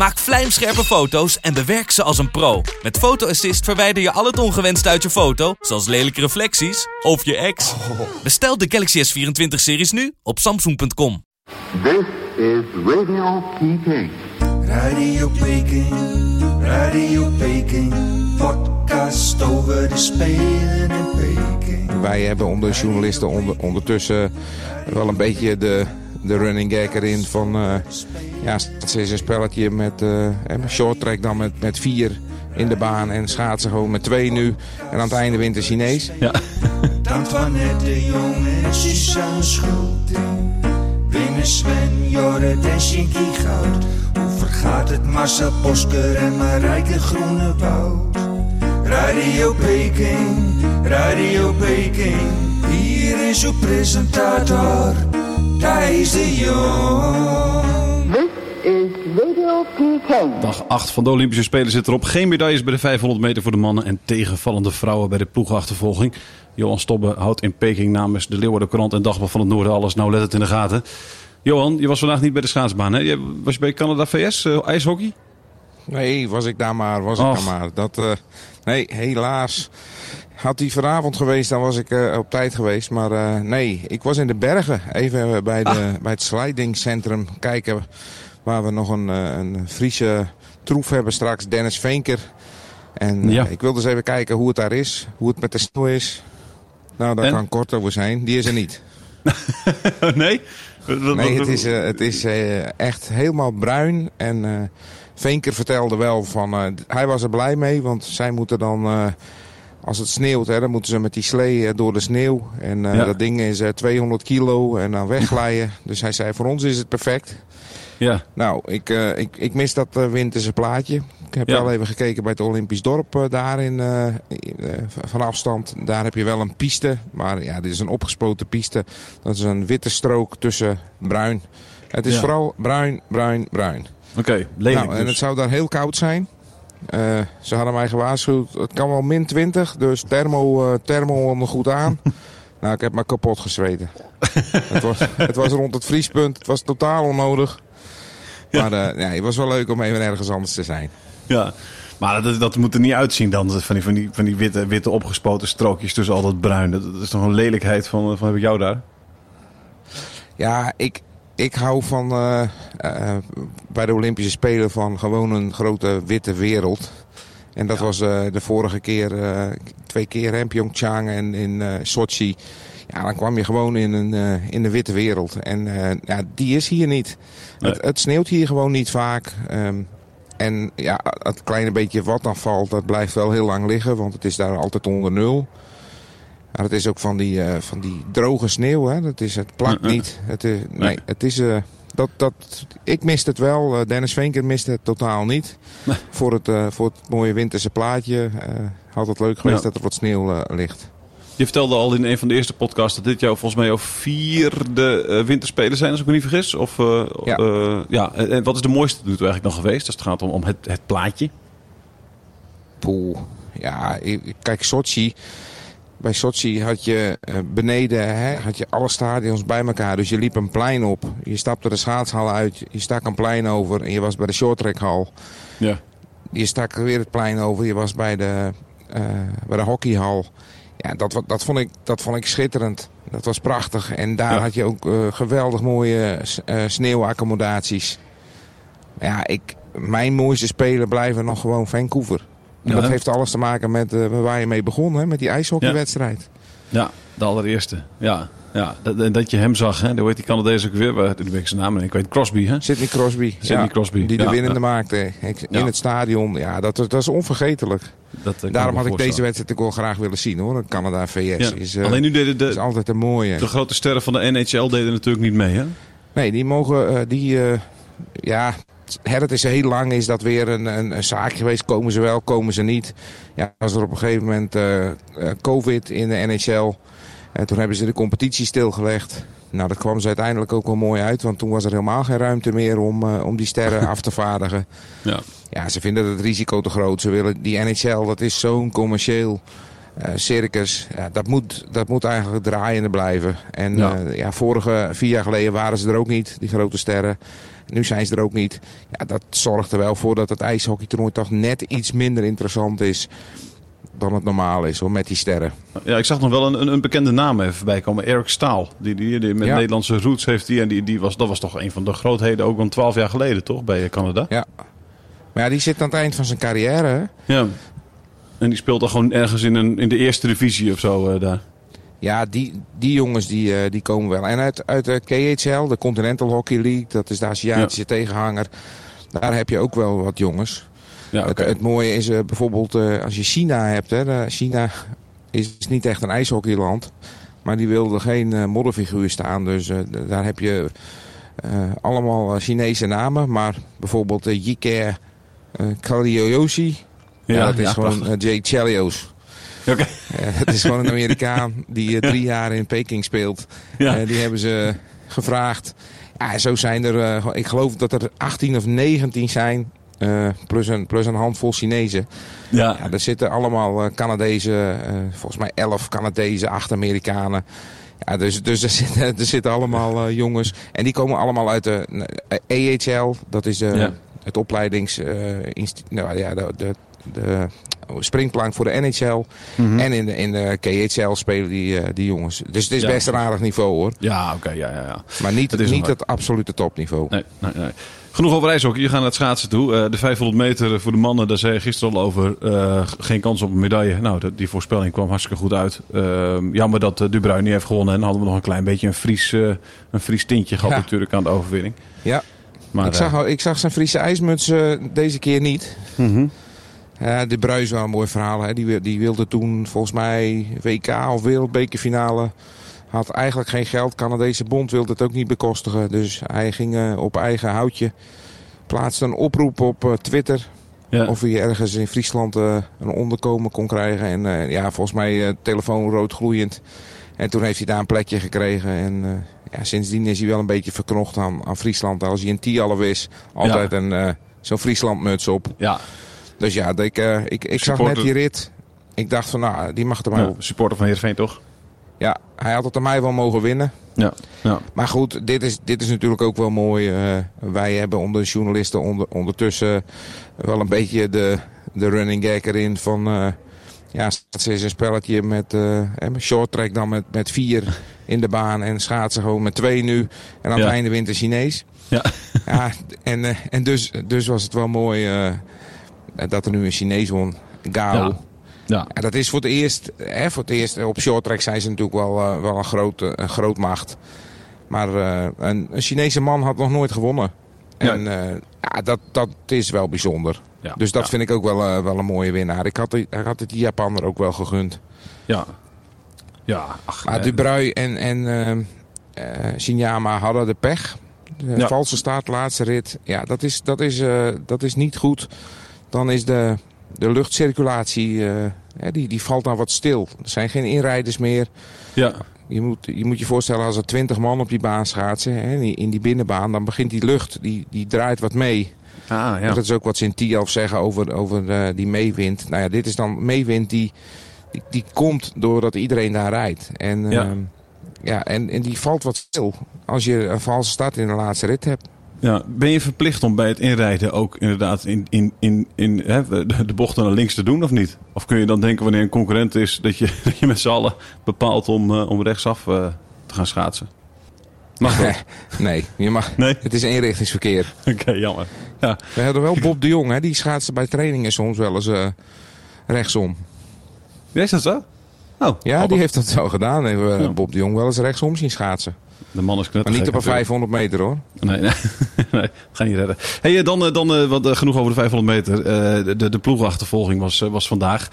Maak vlijmscherpe foto's en bewerk ze als een pro. Met Photo Assist verwijder je al het ongewenst uit je foto, zoals lelijke reflecties of je ex. Bestel de Galaxy S24-series nu op samsung.com. This is Radio Peking. Radio Peking, Radio Peking, podcast over de Spelen in Peking. Wij hebben onder journalisten onder, ondertussen wel een beetje de, de running gag erin van... eh, ja, het is een spelletje met uh, short track dan met, met vier in de baan en schaatsen gewoon met twee nu. En aan het einde wint de Chinees. Ja. Antoinette de Jong en Suzanne Schulting. Winnen Sven, Jorrit en Shinky Goud. Hoe vergaat het Marcel Bosker en Marijke Groenewoud? Radio Peking, Radio Peking. Hier is uw presentator, Thijs de Jong. This is Radio Peking. Dag 8 van de Olympische Spelen zit erop. Geen medailles bij de 500 meter voor de mannen en tegenvallende vrouwen bij de ploegachtervolging. Johan Stobbe houdt in Peking namens de Leeuwarden Krant en Dagblad van het Noorden alles nauwlettend in de gaten. Johan, je was vandaag niet bij de schaatsbaan, hè? Je, was je bij Canada VS, uh, ijshockey? Nee, was ik daar maar, was ik daar maar. Dat, eh, nee, helaas. Had die vanavond geweest, dan was ik eh, op tijd geweest. Maar eh, nee, ik was in de bergen. Even eh, bij, de, bij het slidingcentrum kijken. Waar we nog een, een Friese troef hebben straks. Dennis Veenker. En Ja. ik wilde eens even kijken hoe het daar is. Hoe het met de sneeuw is. Nou, daar En? kan kort over zijn. Die is er niet. nee? Nee, het is, het is echt helemaal bruin. En Veenker vertelde wel van... hij was er blij mee, want zij moeten dan... eh, als het sneeuwt, hè, dan moeten ze met die slee eh, door de sneeuw. En eh, Ja. dat ding is eh, 200 kilo en dan wegglijden. dus hij zei, voor ons is het perfect. Ja, Nou, ik, eh, ik, ik mis dat eh, winterse plaatje. Ik heb Ja. wel even gekeken bij het Olympisch dorp eh, daar in, eh, in, eh, van afstand. Daar heb je wel een piste, maar ja, dit is een opgespoten piste. Dat is een witte strook tussen bruin. Het is Ja. vooral bruin, bruin, bruin. oké. Lelijk nou, en dus. het zou daar heel koud zijn. Eh, ze hadden mij gewaarschuwd, het kan wel min 20, dus thermo, eh, thermo goed aan. nou, ik heb me kapot gezweten. het, was, het was rond het vriespunt, het was totaal onnodig. Maar eh, ja, het was wel leuk om even ergens anders te zijn. Ja. Maar dat, dat moet er niet uitzien dan, van die, van die, van die witte, witte opgespoten strookjes tussen al dat bruin. Dat, dat is toch een lelijkheid van, van heb ik jou daar? Ja, ik, ik hou van eh, eh, bij de Olympische Spelen van gewoon een grote witte wereld. En dat was eh, de vorige keer, twee keer in Pyeongchang en in Sochi. Ja, dan kwam je gewoon in, een, in de witte wereld. En ja, die is hier niet. Nee. Het, het sneeuwt hier gewoon niet vaak. Ehm, en ja, het kleine beetje wat dan valt, dat blijft wel heel lang liggen. Want het is daar altijd onder nul. Maar het is ook van die, eh, van die droge sneeuw. Hè? Dat is, het plakt niet. Het is, nee, Nee. het is... eh, dat, dat, ik mist het wel. Eh, Dennis Venker mist het totaal niet. Nee. Voor, het, eh, voor het mooie winterse plaatje. eh had het leuk geweest Ja. dat er wat sneeuw eh, ligt. Je vertelde al in een van de eerste podcasts dat dit jou volgens mij jouw vierde eh, winterspelen zijn, als ik me niet vergis. Of, eh, Ja. eh, ja. En, wat is de mooiste toe eigenlijk nog geweest als het gaat om, om het, het plaatje? Poeh. Ja, ik- kijk, Sochi. Bij Sochi had je eh, beneden hè, had je alle stadions bij elkaar. Dus je liep een plein op. Je stapte de schaatshal uit. Je stak een plein over. En je was bij de shorttrackhal. Ja. Je stak weer het plein over. Je was bij de, eh, bij de hockeyhal. Ja, dat, dat, vond ik, dat vond ik schitterend. Dat was prachtig. En daar Ja. had je ook eh, geweldig mooie sneeuwaccommodaties. Ja, ik, mijn mooiste spelen blijven nog gewoon Vancouver. En Ja, dat heeft alles te maken met eh, waar je mee begon, hè, met die ijshockeywedstrijd. Ja, de allereerste. Ja, ja. Dat, dat je hem zag, hè? Hoe heet die Canadees ook weer? Waar- ik zijn naam en ik weet Crosby, hè? Sidney Crosby. Sidney Crosby, Die de ja, winnende ja. maakte in Ja. het stadion. Ja, dat, dat is onvergetelijk. Dat, eh, Daarom had ik deze wedstrijd ook wel graag willen zien hoor. Canada-VS Ja. is, eh, Alleen nu deden de, is altijd een mooie. de grote sterren van de NHL deden natuurlijk niet mee, hè? Nee, die mogen, die, eh, ja, hè, het is heel lang, is dat weer een, een, een zaak geweest. Komen ze wel, komen ze niet. Ja, was er op een gegeven moment eh, eh, COVID in de NHL. En toen hebben ze de competitie stilgelegd. nou, dat kwam ze uiteindelijk ook wel mooi uit. Want toen was er helemaal geen ruimte meer om, eh, om die sterren af te vaardigen. Ja. Ja, ze vinden het risico te groot. Ze willen die NHL, dat is zo'n commercieel eh, circus. Ja, dat, moet, dat moet eigenlijk draaiende blijven. En Ja. ja. ja, vorige vier jaar geleden waren ze er ook niet, die grote sterren. Nu zijn ze er ook niet. Ja, dat zorgt er wel voor dat het ijshockeytoernooi toch net iets minder interessant is dan het normaal is hoor, met die sterren. Ja, ik zag nog wel een, een, een bekende naam even voorbij komen. Eric Staal. Die, die, die met Ja. Nederlandse roots heeft die. En die, die was, dat was toch een van de grootheden ook al twaalf jaar geleden, toch? Bij Canada. Ja. Maar ja, die zit aan het eind van zijn carrière. Hè? Ja. En die speelt dan gewoon ergens in, een, in de eerste divisie of zo eh, daar. Ja, die, die jongens die, eh, die komen wel. En uit, uit de KHL, de Continental Hockey League, dat is de Aziatische tegenhanger. Daar heb je ook wel wat jongens. Ja. Het, het mooie is eh, bijvoorbeeld als je China hebt. Hè, China is niet echt een ijshockeyland. Maar die wilde geen modderfiguur staan. Dus daar heb je allemaal Chinese namen. Maar bijvoorbeeld uh, Yike uh, Kalioyoshi. Ja, dat is gewoon prachtig. eh, Jay Chelios. Ja, het is gewoon een Amerikaan die eh, drie jaar in Peking speelt. Eh, die hebben ze gevraagd. Ja, zo zijn er, eh, ik geloof dat er 18 of 19 zijn. eh, plus, een, plus een handvol Chinezen. Ja. Ja, er zitten allemaal eh, Canadezen, eh, volgens mij 11 Canadezen, 8 Amerikanen. Ja, dus, dus er, zitten, er zitten allemaal eh, jongens. En die komen allemaal uit de eh, AHL. Dat is eh, Ja. het opleidings... eh, nou, ja, de, de, de springplank voor de NHL. Mhm. En in de, in de KHL spelen die, eh, die jongens. Dus het is Ja. best een aardig niveau hoor. Ja, oké. ja, ja, ja. Maar niet, Het is niet het absolute topniveau. Nee, nee, nee. Genoeg over ijshockey. Je gaat naar het schaatsen toe. Eh, de 500 meter voor de mannen, daar zei je gisteren al over. eh, geen kans op een medaille. Nou, dat- die voorspelling kwam hartstikke goed uit. Eh, jammer dat Dubrui niet heeft gewonnen. En dan hadden we nog een klein beetje een Fries, eh, een Fries tintje gehad Ja. natuurlijk aan de overwinning. Ja, Maar, ik, zag, eh, ik zag zijn Friese ijsmuts eh, deze keer niet. mhm. Ja, de Bruis is wel een mooi verhaal. Hè. Die, die wilde toen volgens mij WK of wereldbekerfinale. Had eigenlijk geen geld. Canadese bond wilde het ook niet bekostigen. Dus hij ging eh, op eigen houtje. Plaatste een oproep op eh, Twitter. ja. Of hij ergens in Friesland eh, een onderkomen kon krijgen. En ja, volgens mij telefoon rood gloeiend. En toen heeft hij daar een plekje gekregen. En ja, sindsdien is hij wel een beetje verknocht aan, aan Friesland. Als hij in Tialf is, altijd een, eh, zo'n Frieslandmuts op. ja. Dus ja, ik, eh, ik, ik zag net die rit. Ik dacht van, nou, die mag er maar ja. op. Supporter van Heerenveen toch? Ja, hij had het er mij wel mogen winnen. Ja. ja. Maar goed, dit is, dit is natuurlijk ook wel mooi. eh, wij hebben onder de journalisten onder, ondertussen wel een beetje de, de running gag erin van... eh ja, schaatsen is een spelletje met met short track dan met, met vier in de baan. En schaatsen gewoon met twee nu. En aan Ja. het einde wint de Chinees. Ja. ja en en dus, dus was het wel mooi dat er nu een Chinees won. Gao. Ja. Ja. Ja, dat is voor het eerst. Hè, voor het eerst op short track zijn ze natuurlijk wel, eh, wel een, grote, een groot macht. Maar eh, een, een Chinese man had nog nooit gewonnen. Ja. En eh, ja, dat, dat is wel bijzonder. Ja. Dus dat vind ik ook wel, eh, wel een mooie winnaar. Ik had, ik had het die Japaner ook wel gegund. Ja. Ja. Ach, Maar eh, Dubrui en, en eh, eh, Shinyama hadden de pech. De valse start, laatste rit. Ja, dat is, dat is, eh, dat is niet goed. Dan is de, de luchtcirculatie, eh, hè, die, die valt dan wat stil. Er zijn geen inrijders meer. ja. Je moet, je moet je voorstellen als er twintig man op die baan schaatsen, hè, in die- in die binnenbaan, dan begint die lucht, die, die draait wat mee. Ah, ja. Dat is ook wat ze in zeggen over, over eh, die meewind. Nou ja, dit is dan meewind die, die, die komt doordat iedereen daar rijdt. En, Ja. ja. ja, en, en die valt wat stil als je een valse start in de laatste rit hebt. Ja, ben je verplicht om bij het inrijden ook inderdaad in, in, in, in hè, de bochten naar links te doen of niet? Of kun je dan denken wanneer een concurrent is dat je, dat je met z'n allen bepaalt om, eh, om rechtsaf eh, te gaan schaatsen? Mag dat? nee, je mag, Nee? het is eenrichtingsverkeer. Oké, jammer. Ja, We hadden wel Bob de Jong, hè, die schaatste bij trainingen soms wel eens eh, rechtsom. is dat zo? Oh, Ja, die heeft dat zo gedaan. Hebben we Ja. Bob de Jong wel eens rechtsom zien schaatsen. De man is Maar niet op een natuurlijk. 500 meter hoor. Nee, nee, nee, ga niet redden. Hey, eh, dan, eh, dan eh, wat, genoeg over de 500 meter. De, de, ploegachtervolging was, was vandaag.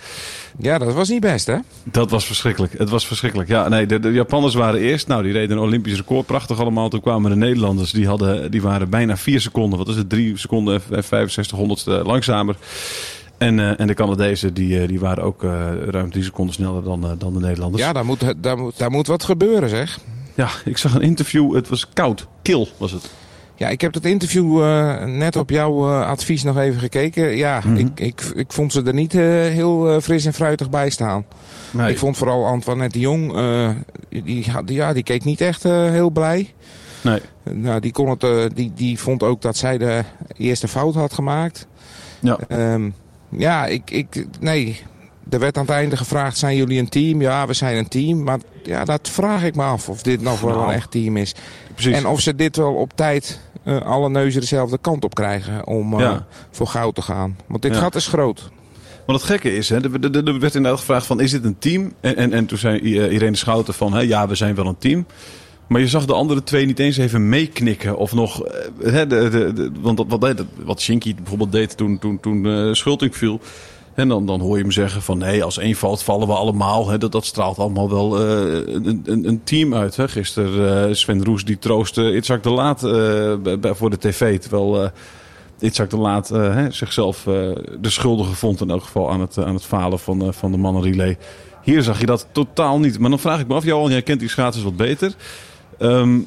Ja, dat was niet best hè. Dat was verschrikkelijk. Het was verschrikkelijk. Ja, nee, de, de Japanners waren eerst. Nou, die reden een Olympisch record. Prachtig allemaal. Toen kwamen de Nederlanders. Die, hadden, die waren bijna vier seconden. Wat is het? Drie seconden en 65 honderdste langzamer. En, en de Canadezen die, die waren ook ruim drie seconden sneller dan, dan de Nederlanders. Ja, daar moet, daar, moet, daar moet wat gebeuren zeg. Ja, ik zag een interview. Het was koud. Kil was het. Ja, ik heb dat interview eh, net op jouw eh, advies nog even gekeken. Ja, Mhm. ik, ik, ik vond ze er niet eh, heel fris en fruitig bij staan. Nee. Ik vond vooral Antoinette de Jong, die, had- ja, die keek niet echt heel blij. Nee. Nou, die, kon het, die, die vond ook dat zij de eerste fout had gemaakt. Ja. Ehm, ja, ik, ik, nee. Er werd aan het einde gevraagd, zijn jullie een team? Ja, we zijn een team. Maar ja, dat vraag ik me af of dit nog wel Nou, een echt team is. Precies. En of ze dit wel op tijd eh, alle neuzen dezelfde kant op krijgen om eh, Ja. voor goud te gaan. Want dit Ja. gat is groot. Maar het gekke is, hè, er, er- er werd inderdaad gevraagd van, is dit een team? En, en, en toen zei eh, Irene Schouten van, hè, ja, we zijn wel een team. Maar je zag de andere twee niet eens even meeknikken. Of nog, hè, de, de, de- want wat, wat, wat Shinky bijvoorbeeld deed toen, toen, toen eh, Schulting viel. En dan, dan hoor je hem zeggen van, nee, als één valt, vallen we allemaal. Hè, dat, dat straalt allemaal wel eh, een, een, een team uit. Hè. Gisteren eh, Sven Roes die troostte Itzhak de Laat eh, voor de tv. Terwijl... Itzhak de Laat hè, zichzelf de schuldige vond in elk geval aan het, aan het falen van, van de mannenrelay. Hier zag je dat totaal niet. Maar dan vraag ik me af, Johan, jij kent die schaatsers wat beter. Ehm,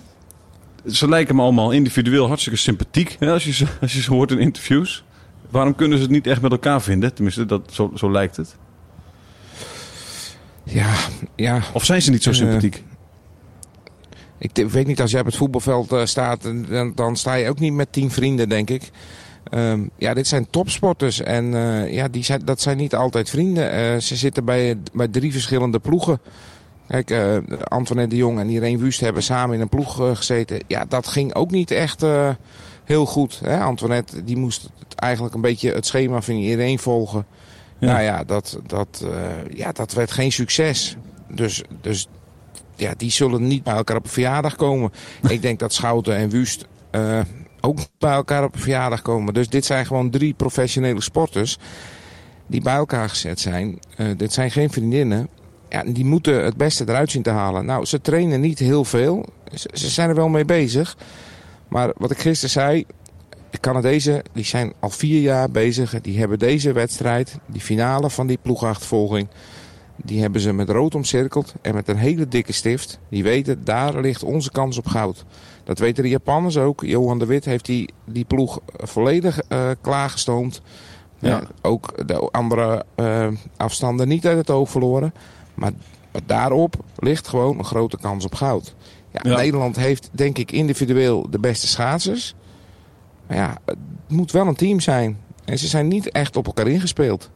ze lijken me allemaal individueel hartstikke sympathiek hè, als, je als je ze hoort in interviews. Waarom kunnen ze het niet echt met elkaar vinden? Tenminste, dat, zo, zo lijkt het. Ja, ja. Of zijn ze niet zo Eh, sympathiek? Ik weet niet, als jij op het voetbalveld eh, staat, dan, dan sta je ook niet met tien vrienden, denk ik. Ehm, ja, dit zijn topsporters en eh, ja, die zijn, dat zijn niet altijd vrienden. Ze zitten bij, bij drie verschillende ploegen. Kijk, Antoinette de Jong en Irene Wust hebben samen in een ploeg gezeten. Ja, dat ging ook niet echt heel goed. Hè? Antoinette die moest het eigenlijk een beetje het schema van Irene volgen. Ja. Nou ja, dat, dat, eh, ja, dat werd geen succes. Dus, dus ja, die zullen niet bij elkaar op een verjaardag komen. Ik denk dat Schouten en Wust eh, ook bij elkaar op een verjaardag komen. Dus dit zijn gewoon drie professionele sporters die bij elkaar gezet zijn. Eh, dit zijn geen vriendinnen. Ja, die moeten het beste eruit zien te halen. Nou, ze trainen niet heel veel. Ze, ze zijn er wel mee bezig. Maar wat ik gisteren zei, de Canadezen die zijn al vier jaar bezig. Die hebben deze wedstrijd, die finale van die ploegachtervolging... Die hebben ze met rood omcirkeld en met een hele dikke stift. Die weten, daar ligt onze kans op goud. Dat weten de Japanners ook. Johan de Wit heeft die, die ploeg volledig eh, klaargestoomd. Ja. Ja, ook de andere eh, afstanden niet uit het oog verloren. Maar daarop ligt gewoon een grote kans op goud. Ja. Nederland heeft denk ik individueel de beste schaatsers. Maar ja, het moet wel een team zijn. En ze zijn niet echt op elkaar ingespeeld.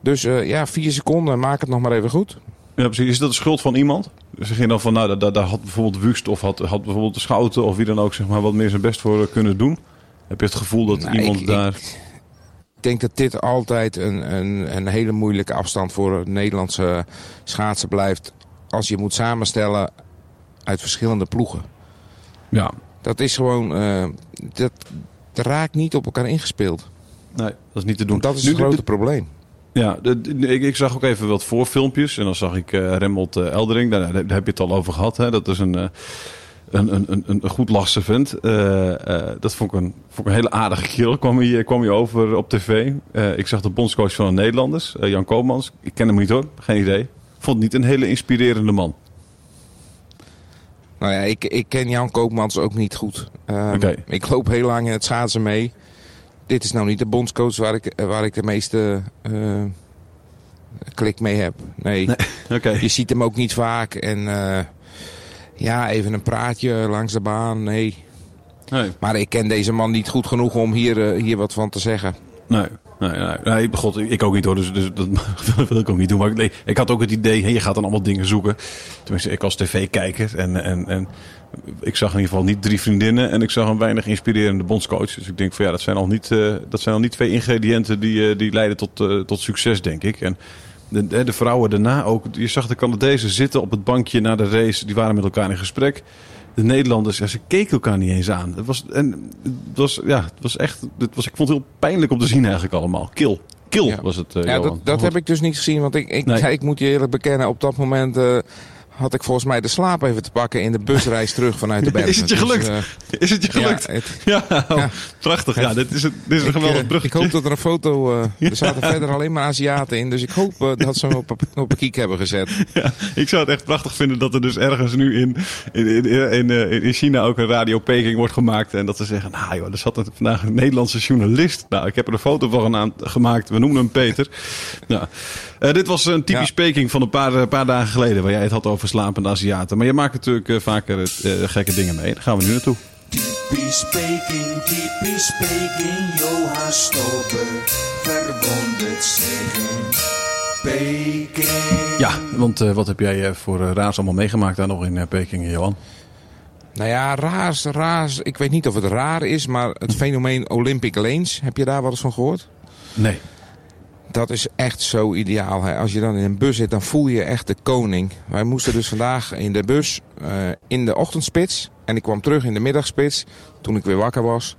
Dus eh, ja, vier seconden, maak het nog maar even goed. Ja, precies. Is dat de schuld van iemand? Ze gingen dan van, nou, daar, daar had bijvoorbeeld Wust of had, had bijvoorbeeld de Schouten of wie dan ook, zeg maar, wat meer zijn best voor kunnen doen. Heb je het gevoel dat Nou, iemand ik- daar... Ik denk dat dit altijd een, een, een hele moeilijke afstand voor Nederlandse schaatser blijft. Als je moet samenstellen uit verschillende ploegen. Ja, Dat is gewoon, eh, dat, dat raakt niet op elkaar ingespeeld. nee, dat is niet te doen. Dat is Nu, het grote de- probleem. Ja, de- de- ik, ik zag ook even wat voorfilmpjes. En dan zag ik eh Remmelt eh, Eldering. Daar, daar heb je het al over gehad. Hè? Dat is een, een, een, een, een goed lachse vent. Dat vond ik, een, vond ik een hele aardige kerel. Kwam hij, kwam hij over op tv. Ik zag de bondscoach van de Nederlanders, Jan Koopmans. Ik ken hem niet hoor, geen idee. Vond niet een hele inspirerende man. Nou ja, ik, ik ken Jan Koopmans ook niet goed. Ehm. Ik loop heel lang in het schaatsen mee. Dit is nou niet de bondscoach waar ik, waar ik de meeste eh, klik mee heb. Nee. Oké. Je ziet hem ook niet vaak. En eh, ja, even een praatje langs de baan. Nee. Nee. Maar ik ken deze man niet goed genoeg om hier, eh, hier wat van te zeggen. Nee, nee, nee, nee god, ik ook niet hoor, dus, dus dat wil ik ook niet doen. Maar ik, had ook het idee, je gaat dan allemaal dingen zoeken. Tenminste, ik als tv-kijker en, en, en ik zag in ieder geval niet drie vriendinnen en ik zag een weinig inspirerende bondscoach. Dus ik denk van ja, dat zijn al niet, eh, dat zijn al niet twee ingrediënten die, eh, die leiden tot, eh, tot succes, denk ik. En de vrouwen daarna ook, je zag de Canadezen zitten op het bankje na de race, die waren met elkaar in gesprek. De Nederlanders, ja, ze keken elkaar niet eens aan. Het was, en, het was, ja, het was echt, het was, ik vond het heel pijnlijk om te zien eigenlijk allemaal. Kil. Kil Ja. was het, eh, ja, dat, dat heb ik dus niet gezien. Want ik, ik, Nee. ik moet je eerlijk bekennen, op dat moment eh, had ik volgens mij de slaap even te pakken in de busreis terug vanuit de bergen. Is het je Dus, gelukt? eh, Is het je gelukt? Ja, het- Ja, oh, Ja. prachtig. Ja, dit is een, dit is een ik, geweldig eh, bruggetje. ik hoop dat er een foto... eh, er zaten verder alleen maar Aziaten in. Dus ik hoop dat ze hem op, op een kiek hebben gezet. Ja, ik zou het echt prachtig vinden dat er dus ergens nu in, in, in, in, in China ook een Radio Peking wordt gemaakt. En dat ze zeggen, nou joh, er zat er vandaag een Nederlandse journalist. Nou, ik heb er een foto van aan- gemaakt. We noemen hem Peter. Nou, dit was een typisch Ja. Peking van een paar, paar dagen geleden. Waar jij het had over slapende Aziaten. Maar je maakt natuurlijk eh, vaker eh, gekke dingen mee. Daar gaan we nu naartoe. Typisch Peking, typisch Peking, in Peking. Ja, want eh, wat heb jij voor raars allemaal meegemaakt daar nog in Peking, Johan? Nou ja, raars, raars. Ik weet niet of het raar is, maar het fenomeen Olympic Lanes. Heb je daar wel eens van gehoord? Nee. Dat is echt zo ideaal. Hè. Als je dan in een bus zit, dan voel je je echt de koning. Wij moesten dus vandaag in de bus eh, in de ochtendspits. En ik kwam terug in de middagspits toen ik weer wakker was.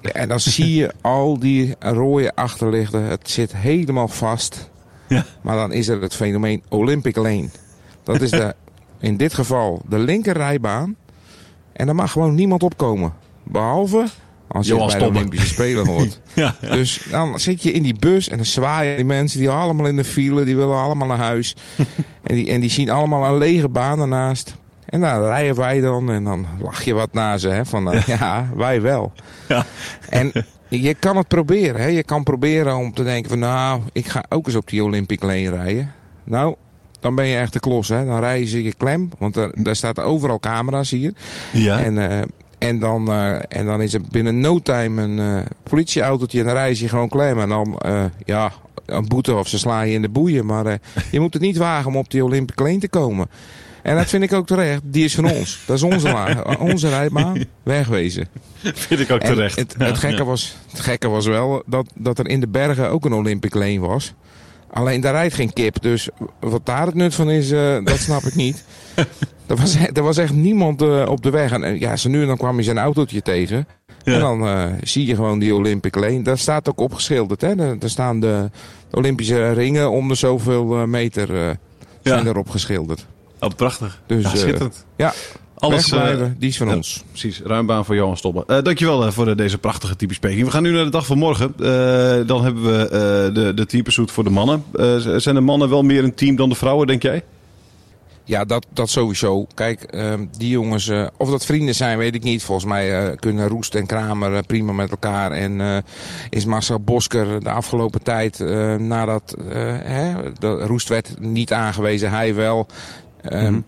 En dan zie je al die rode achterlichten. Het zit helemaal vast. Ja. Maar dan is er het fenomeen Olympic Lane. Dat is de, in dit geval de linkerrijbaan. En daar mag gewoon niemand opkomen. Behalve als je bij de. Olympische Spelen hoort. Ja, Dus dan zit je in die bus en dan zwaaien die mensen die allemaal in de file, die willen allemaal naar huis. en, die, en die zien allemaal een lege baan ernaast. En dan rijden wij dan en dan lach je wat naar ze. Hè, van eh, ja, wij wel. Ja. En je kan het proberen. Hè. Je kan proberen om te denken van nou, ik ga ook eens op die Olympic Lane rijden. Nou, dan ben je echt de klos. Hè. Dan rijden ze je klem, want er, daar staat overal camera's hier. ja. En, eh, en, dan, eh, en dan is er binnen no time een eh, politieautootje en dan rijden ze je gewoon klem. En dan, eh, ja, een boete of ze slaan je in de boeien. Maar je moet het niet wagen om op die Olympic Lane te komen. En dat vind ik ook terecht. Die is van ons. Dat is onze, onze rijbaan. Wegwezen. vind ik ook terecht. Het, het, gekke was, het gekke was wel dat, dat er in de bergen ook een Olympic Lane was. Alleen daar rijdt geen kip. Dus wat daar het nut van is, eh, dat snap ik niet. Er was, er was echt niemand eh, op de weg. En ja, zo nu en dan kwam je zijn autootje tegen. Ja. En dan eh, zie je gewoon die Olympic Lane. Daar staat ook opgeschilderd. Hè? Daar, daar staan de Olympische ringen om de zoveel meter eh, zijn Ja. erop geschilderd. Oh, prachtig. Dus, ja, schitterend. Ja, Alles, eh, wegblijven, die is van ons. Precies, ruim baan voor Johan Stobbe. Eh dankjewel eh, voor eh, deze prachtige typisch Peking. We gaan nu naar de dag van morgen. Eh, dan hebben we eh, de, de teampursuit voor de mannen. Eh, zijn de mannen wel meer een team dan de vrouwen, denk jij? Ja, dat, dat sowieso. Kijk, ehm, die jongens, eh, of dat vrienden zijn, weet ik niet. Volgens mij eh, kunnen Roest en Kramer eh, prima met elkaar. En eh, is Marcel Bosker de afgelopen tijd, eh, nadat eh, hè, de, Roest werd niet aangewezen, hij wel. Ehm, Mhm.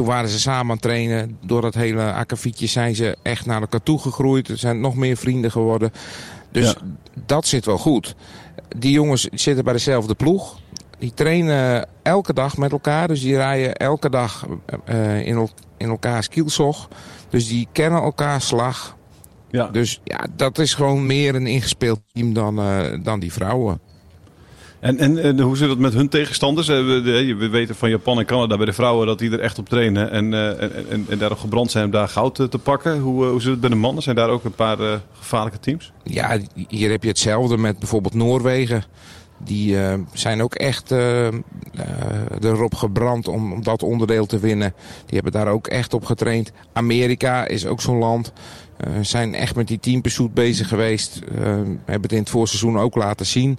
Toen waren ze samen aan het trainen. Door dat hele akkefietje zijn ze echt naar elkaar toe gegroeid. Er zijn nog meer vrienden geworden. Dus Ja. dat zit wel goed. Die jongens zitten bij dezelfde ploeg. Die trainen elke dag met elkaar. Dus die rijden elke dag eh, in, in elkaars kielzog. Dus die kennen elkaars slag. Ja. Dus ja, dat is gewoon meer een ingespeeld team dan, eh, dan die vrouwen. En, en, en hoe zit het met hun tegenstanders? Eh, We, weten van Japan en Canada bij de vrouwen dat die er echt op trainen. En, eh, en, en, daarop gebrand zijn om daar goud eh, te pakken. Hoe, hoe zit het bij de mannen? Zijn daar ook een paar gevaarlijke teams? Ja, hier heb je hetzelfde met bijvoorbeeld Noorwegen. Die zijn ook echt erop gebrand om, om dat onderdeel te winnen. Die hebben daar ook echt op getraind. Amerika is ook zo'n land. Zijn echt met die teampursuit bezig geweest. Hebben het in het voorseizoen ook laten zien.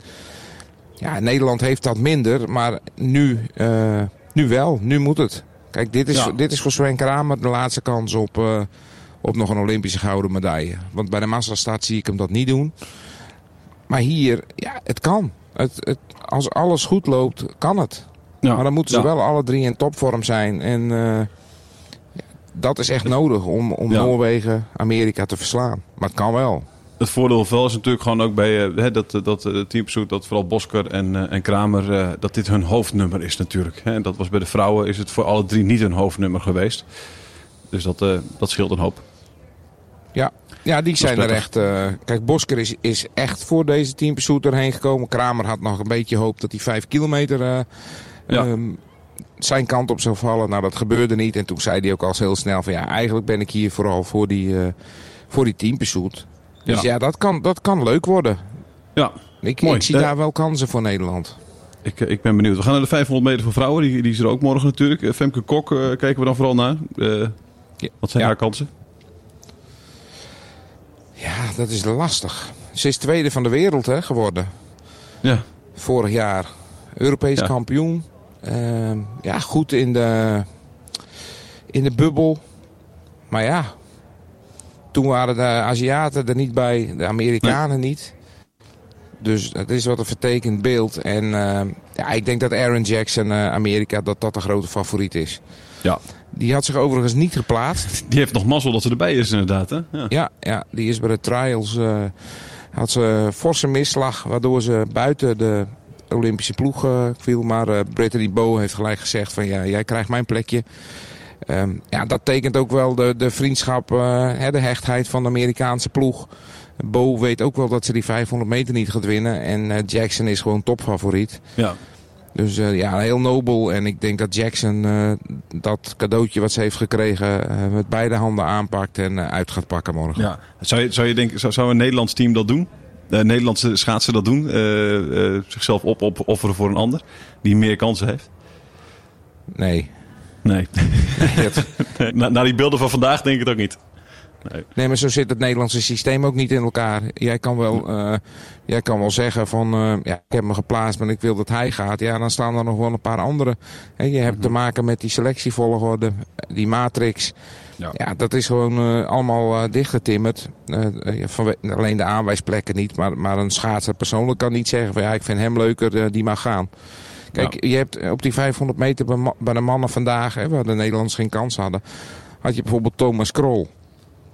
Ja, Nederland heeft dat minder, maar nu, eh, nu wel. Nu moet het. Kijk, dit is, Ja. dit is voor Sven Kramer de laatste kans op, eh, op nog een Olympische gouden medaille. Want bij de massastart zie ik hem dat niet doen. Maar hier, ja, het kan. Het, het, als alles goed loopt, kan het. Ja. Maar dan moeten ze Ja. wel alle drie in topvorm zijn. En eh, dat is echt nodig om, om. Noorwegen, Amerika te verslaan. Maar het kan wel. Het voordeel wel is natuurlijk gewoon ook bij eh, hè, dat, dat eh, dat vooral Bosker en, eh, en Kramer, eh, dat dit hun hoofdnummer is natuurlijk. Hè. En dat was bij de vrouwen is het voor alle drie niet hun hoofdnummer geweest. Dus dat, eh, dat scheelt een hoop. Ja, ja die zijn er echt. eh, kijk, Bosker is, is echt voor deze teampursuit erheen gekomen. Kramer had nog een beetje hoop dat hij vijf kilometer eh, Ja. ehm, zijn kant op zou vallen. Nou, dat gebeurde niet. En toen zei hij ook al heel snel van ja, eigenlijk ben ik hier vooral voor die, eh voor die. Dus Ja. dat, kan, dat kan leuk worden. Ja, Ik, Mooi. ik zie Eh, daar wel kansen voor Nederland. Ik, ik ben benieuwd. We gaan naar de 500 meter voor vrouwen. Die, die is er ook morgen natuurlijk. Eh, Femke Kok eh, kijken we dan vooral naar. Eh, wat zijn Ja. haar kansen? Ja, dat is lastig. Ze is tweede van de wereld hè, geworden. Ja, Vorig jaar. Europees Ja. kampioen. Ehm, ja, goed in de, in de bubbel. Maar ja, toen waren de Aziaten er niet bij, de Amerikanen niet. Dus het is wat een vertekend beeld. En ehm, ja, ik denk dat Aaron Jackson, eh, Amerika, dat dat de grote favoriet is. ja. Die had zich overigens niet geplaatst. Die heeft nog mazzel dat ze erbij is inderdaad. Hè? Ja. Ja, ja die is bij de trials. eh, had ze forse misslag, waardoor ze buiten de Olympische ploeg eh, viel. Maar eh Brittany Bow heeft gelijk gezegd van ja, jij krijgt mijn plekje. Ehm, ja, dat tekent ook wel de, de vriendschap, hè, de hechtheid van de Amerikaanse ploeg. Bo weet ook wel dat ze die 500 meter niet gaat winnen. En eh, Jackson is gewoon topfavoriet. Ja. Dus eh, ja, heel nobel. En ik denk dat Jackson dat cadeautje wat ze heeft gekregen met beide handen aanpakt en uit gaat pakken morgen. Ja. Zou, je, zou je denken, zou, zou een Nederlands team dat doen? De Nederlandse schaatsen dat doen? Zichzelf op, opofferen voor een ander die meer kansen heeft? Nee. Nee. Na, na die beelden van vandaag denk ik het ook niet. nee, maar zo zit het Nederlandse systeem ook niet in elkaar. Jij kan wel, eh, jij kan wel zeggen van, eh, ja, ik heb me geplaatst, maar ik wil dat hij gaat. Ja, dan staan er nog wel een paar anderen. Hè, je hebt te maken met die selectievolgorde, die matrix. Ja. Ja, dat is gewoon eh, allemaal dichtgetimmerd. Vanwe- alleen de aanwijsplekken niet, maar, maar een schaatser persoonlijk kan niet zeggen van, ja, ik vind hem leuker, die mag gaan. Kijk, je hebt op die 500 meter bij, de mannen vandaag, hè, waar de Nederlanders geen kans hadden, had je bijvoorbeeld Thomas Krol.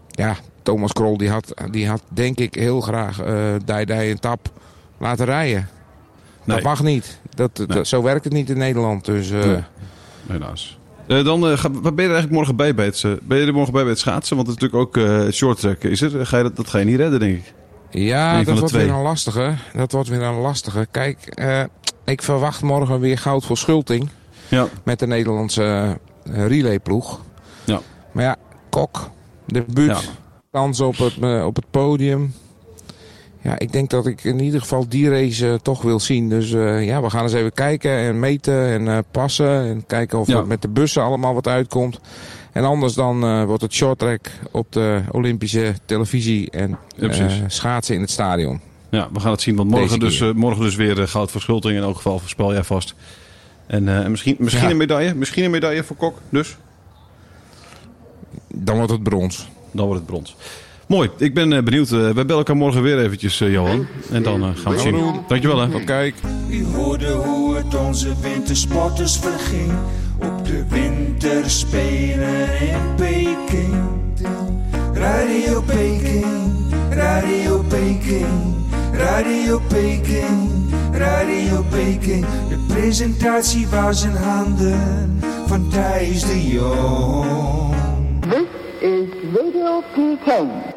Ja, Thomas Krol die had, die had denk ik heel graag eh Dai Dai en Tap laten rijden. Nee. Dat mag niet. Dat, Nee. dat, zo werkt het niet in Nederland. Dus eh, Nee. Helaas. Eh, dan, eh, ga, waar ben je er eigenlijk morgen bij bij het, eh, ben je er morgen bij bij het schaatsen? Want het is natuurlijk ook eh short track. Is er? Ga je dat, dat ga je niet redden, denk ik. Ja, dat wordt twee. weer een lastige. Dat wordt weer een lastige. Kijk, eh, ik verwacht morgen weer goud voor Schulting. Ja. Met de Nederlandse eh, relayploeg. Ja. Maar ja, Kok, de buurt, Ja. kans op het, eh, op het podium. Ja, ik denk dat ik in ieder geval die race eh, toch wil zien. Dus ja, we gaan eens even kijken en meten en passen. En kijken of Ja. er met de bussen allemaal wat uitkomt. En anders dan wordt het shorttrack op de Olympische televisie en Ja, schaatsen in het stadion. Ja, we gaan het zien. Want morgen, dus, eh, morgen dus weer eh, goud voor Schulting. In elk geval voorspel jij vast. En, eh, en misschien, misschien Ja. een medaille. Misschien een medaille voor Kok. Dus Dan wordt het brons. dan wordt het brons. Mooi. Ik ben benieuwd. Wij bellen elkaar morgen weer eventjes, Johan. En dan gaan we het zien. Dankjewel hè. Kijk. U hoorde hoe het onze wintersporters verging op de winterspelen in Peking. Radio Peking, Radio Peking, Radio Peking, Radio Peking. De presentatie was in handen van Thijs de Jong. This is Radio Peking.